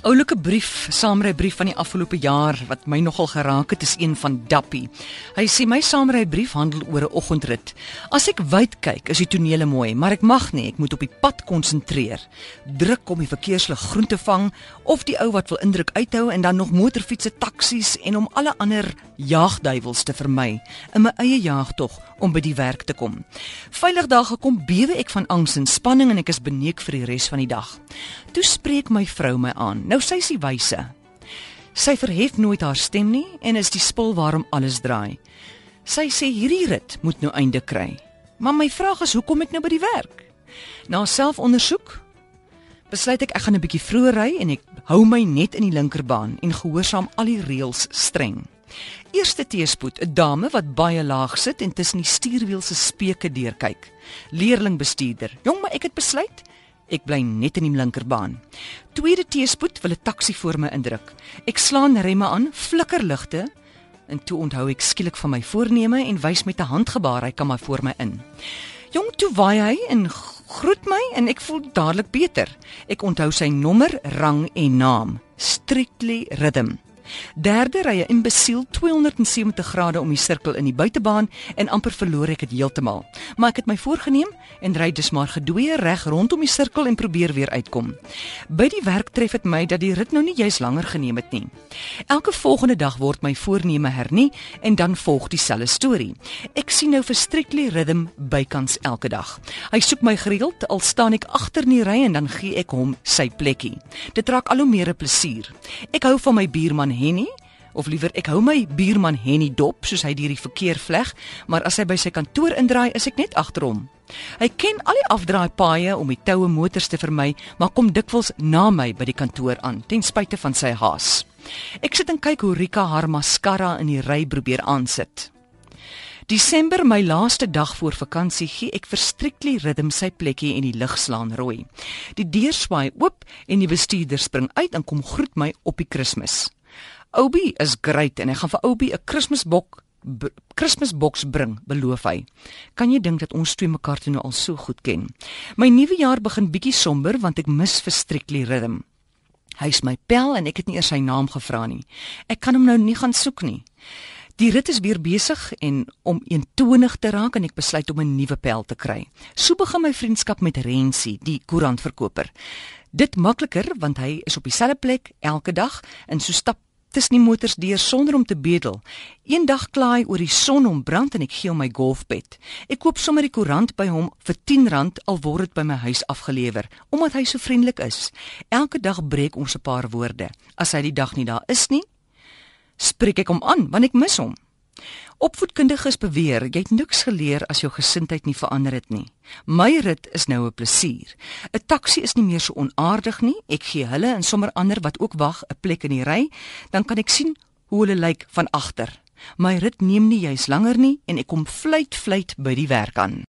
Oulike brief, saamry brief van die afgelope jaar wat my nogal geraak het, is een van Dappie. Hy sê my saamry brief handel oor 'n oggendrit. As ek wyd kyk, is die tonele mooi, maar ek mag nie, ek moet op die pad konsentreer. Druk om die verkeerslig groen te vang of die ou wat wil indruk uithou en dan nog motorfietsse, taksies en om alle ander jaagduiwels te vermy in my eie jaagtog om by die werk te kom. Veilig daar gekom bewe ek van angs en spanning en ek is beneek vir die res van die dag. Toe spreek my vrou my aan. Nou sy is die wyse. Sy verhef nooit haar stem nie en is die spul waarom alles draai. Sy sê hierdie rit moet nou einde kry. Maar my vraag is hoekom ek nou by die werk? Na selfondersoek besluit ek ek gaan 'n bietjie vroeër ry en ek hou my net in die linkerbaan en gehoorsaam al die reëls streng. Eerste teespoed, 'n dame wat baie laag sit en tussen die stuurwiel se speke deurkyk. Leerling bestuurder. Jong, maar ek het besluit Ek bly net in die linkerbaan. Tweede teespoed wil 'n taxi voor my indruk. Ek slaan remme aan, flikker ligte en toe onthou ek skielik van my voorneme en wys met 'n handgebaar hy kan maar voor my in. Jong, toe waai hy en groet my en ek voel dadelik beter. Ek onthou sy nommer, rang en naam. Strictly Rhythm. Derde rye imbesiel 270 grade om die sirkel in die buitebaan en amper verloor ek dit heeltemal. Maar ek het my voorgenem en ry dus maar gedwee reg rondom die sirkel en probeer weer uitkom. By die werk tref dit my dat die rit nou nie juis langer geneem het nie. Elke volgende dag word my voorneme hernie en dan volg dieselfde storie. Ek sien nou vir Strictly Rhythm bykans elke dag. Hy soek my gereeld al staan ek agter in die ry en dan gee ek hom sy plekkie. Dit raak al hoe meer 'n plesier. Ek hou van my buurman Henny of liewer ek hou my buurman Henny dop soos hy hierdie verkeer vleg, maar as hy by sy kantoor indraai, is ek net agter hom. Hy ken al die afdraaipaaie om die toue motors te vermy, maar kom dikwels na my by die kantoor aan ten spyte van sy haas. Ek sit en kyk hoe Rika haar mascara in die ry probeer aansit. Desember my laaste dag voor vakansie gee ek verstriklik ritm sy plekkie en die lig slaan rooi. Die deur swaai oop en die bestuurder spring uit en kom groet my op die Kersfees. Obi is great en hy gaan vir Obi 'n Kersbok Kersboks bring, beloof hy. Kan jy dink dat ons twee mekaar toe nou al so goed ken? My nuwe jaar begin bietjie somber want ek mis vir Strictly Rhythm. Hy's my pel en ek het nie eers sy naam gevra nie. Ek kan hom nou nie gaan soek nie. Die rit is weer besig en om eentonig te raak en ek besluit om 'n nuwe pel te kry. So begin my vriendskap met Rensie, die koerantverkoper. Dit makliker want hy is op dieselfde plek elke dag en so stap tussen die motors deur sonder om te bedel. Eendag klaai oor die son om brand en ek gee hom my golfpad. Ek koop sommer die koerant by hom vir R10 al word dit by my huis afgelewer omdat hy so vriendelik is. Elke dag breek ons 'n paar woorde. As hy die dag nie daar is nie, spreek ek hom aan want ek mis hom. Opvoedkundiges beweer jy het niks geleer as jou gesindheid nie verander het nie. My rit is nou 'n plesier. 'n Taxi is nie meer so onaardig nie. Ek gee hulle en sommer ander wat ook wag 'n plek in die ry, dan kan ek sien hoe hulle lyk van agter. My rit neem nie juis langer nie en ek kom vleit vleit by die werk aan.